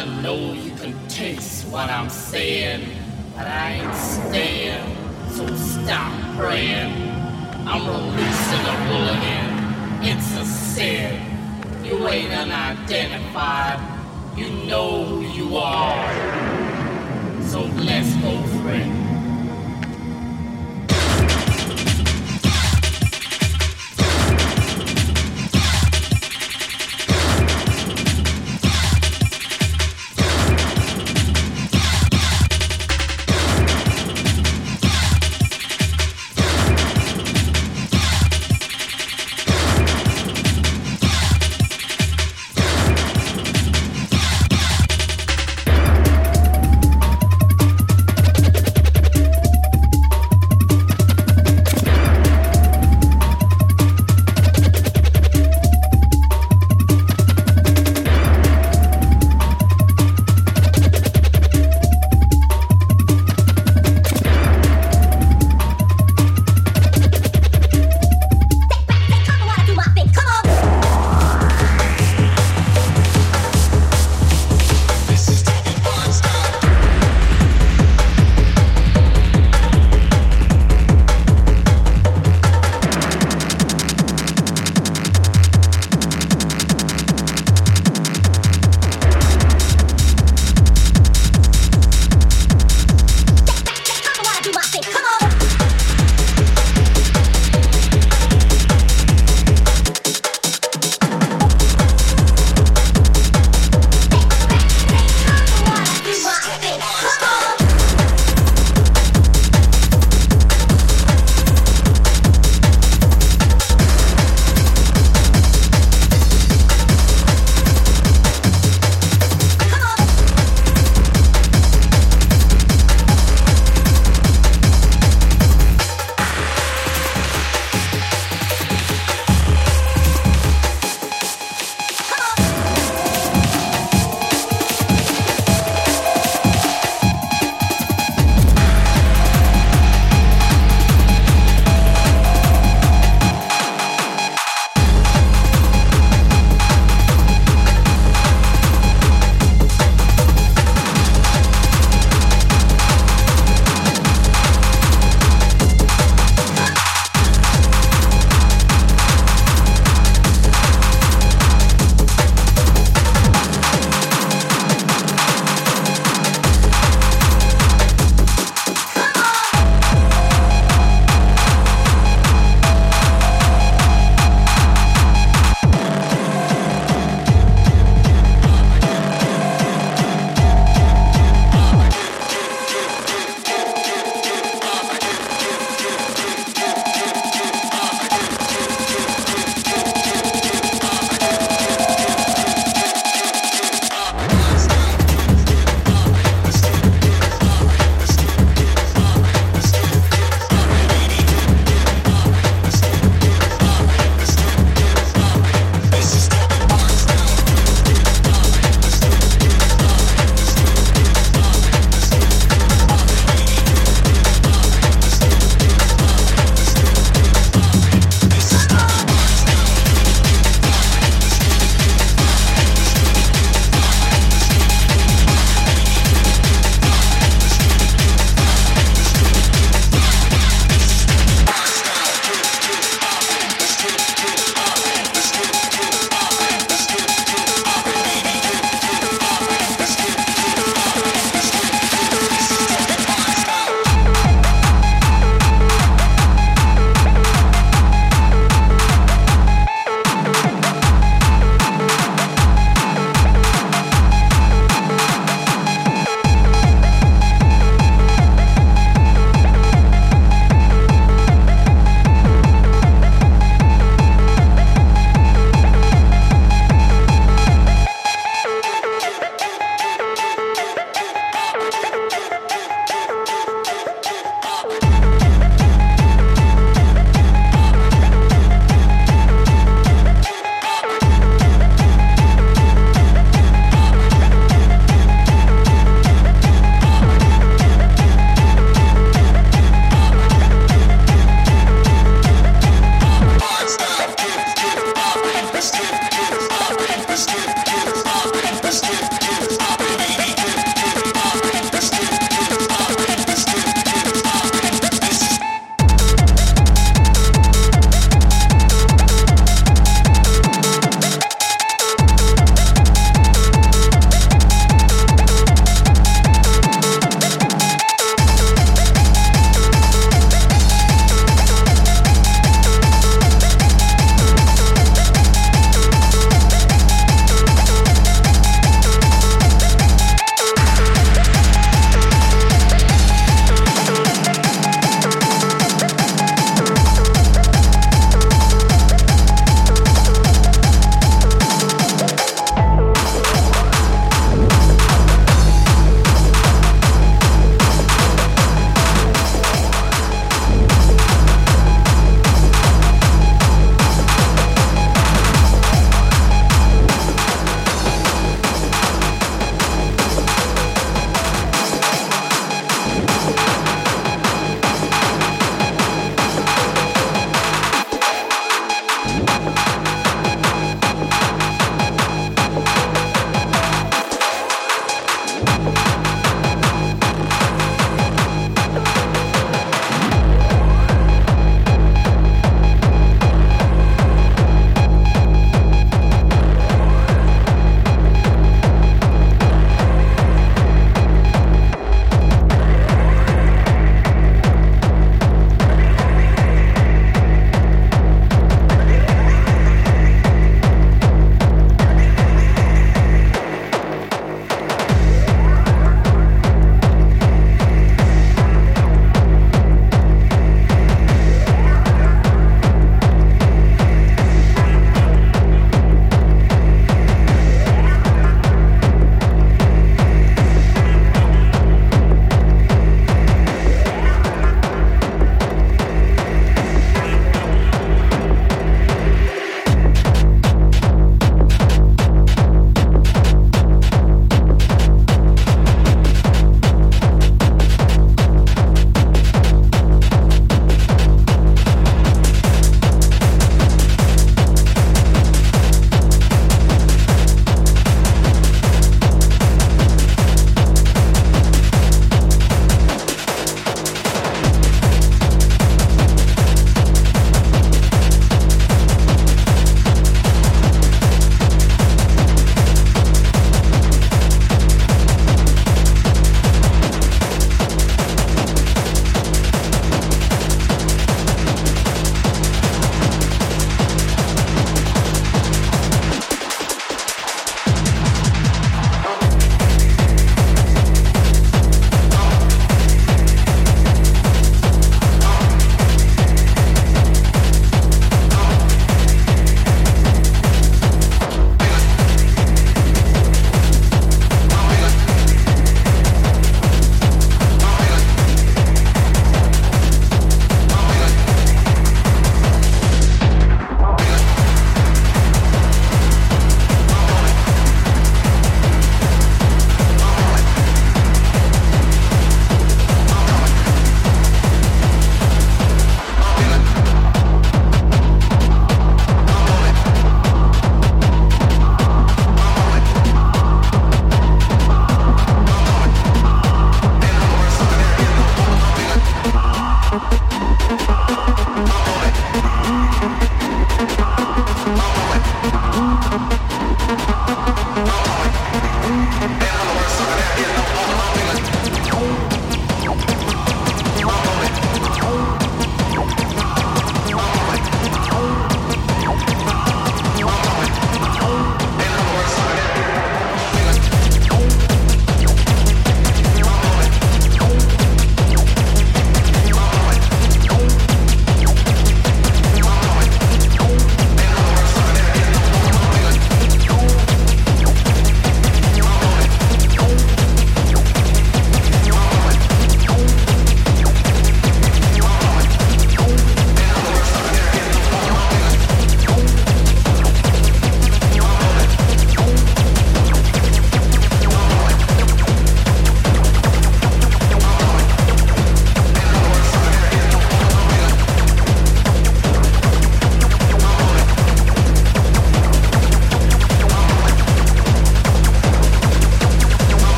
I know you can taste what I'm saying, but I ain't staying. So stop praying. I'm releasing a again. It's a sin. You ain't unidentified. You know who you are. So let's go, friend.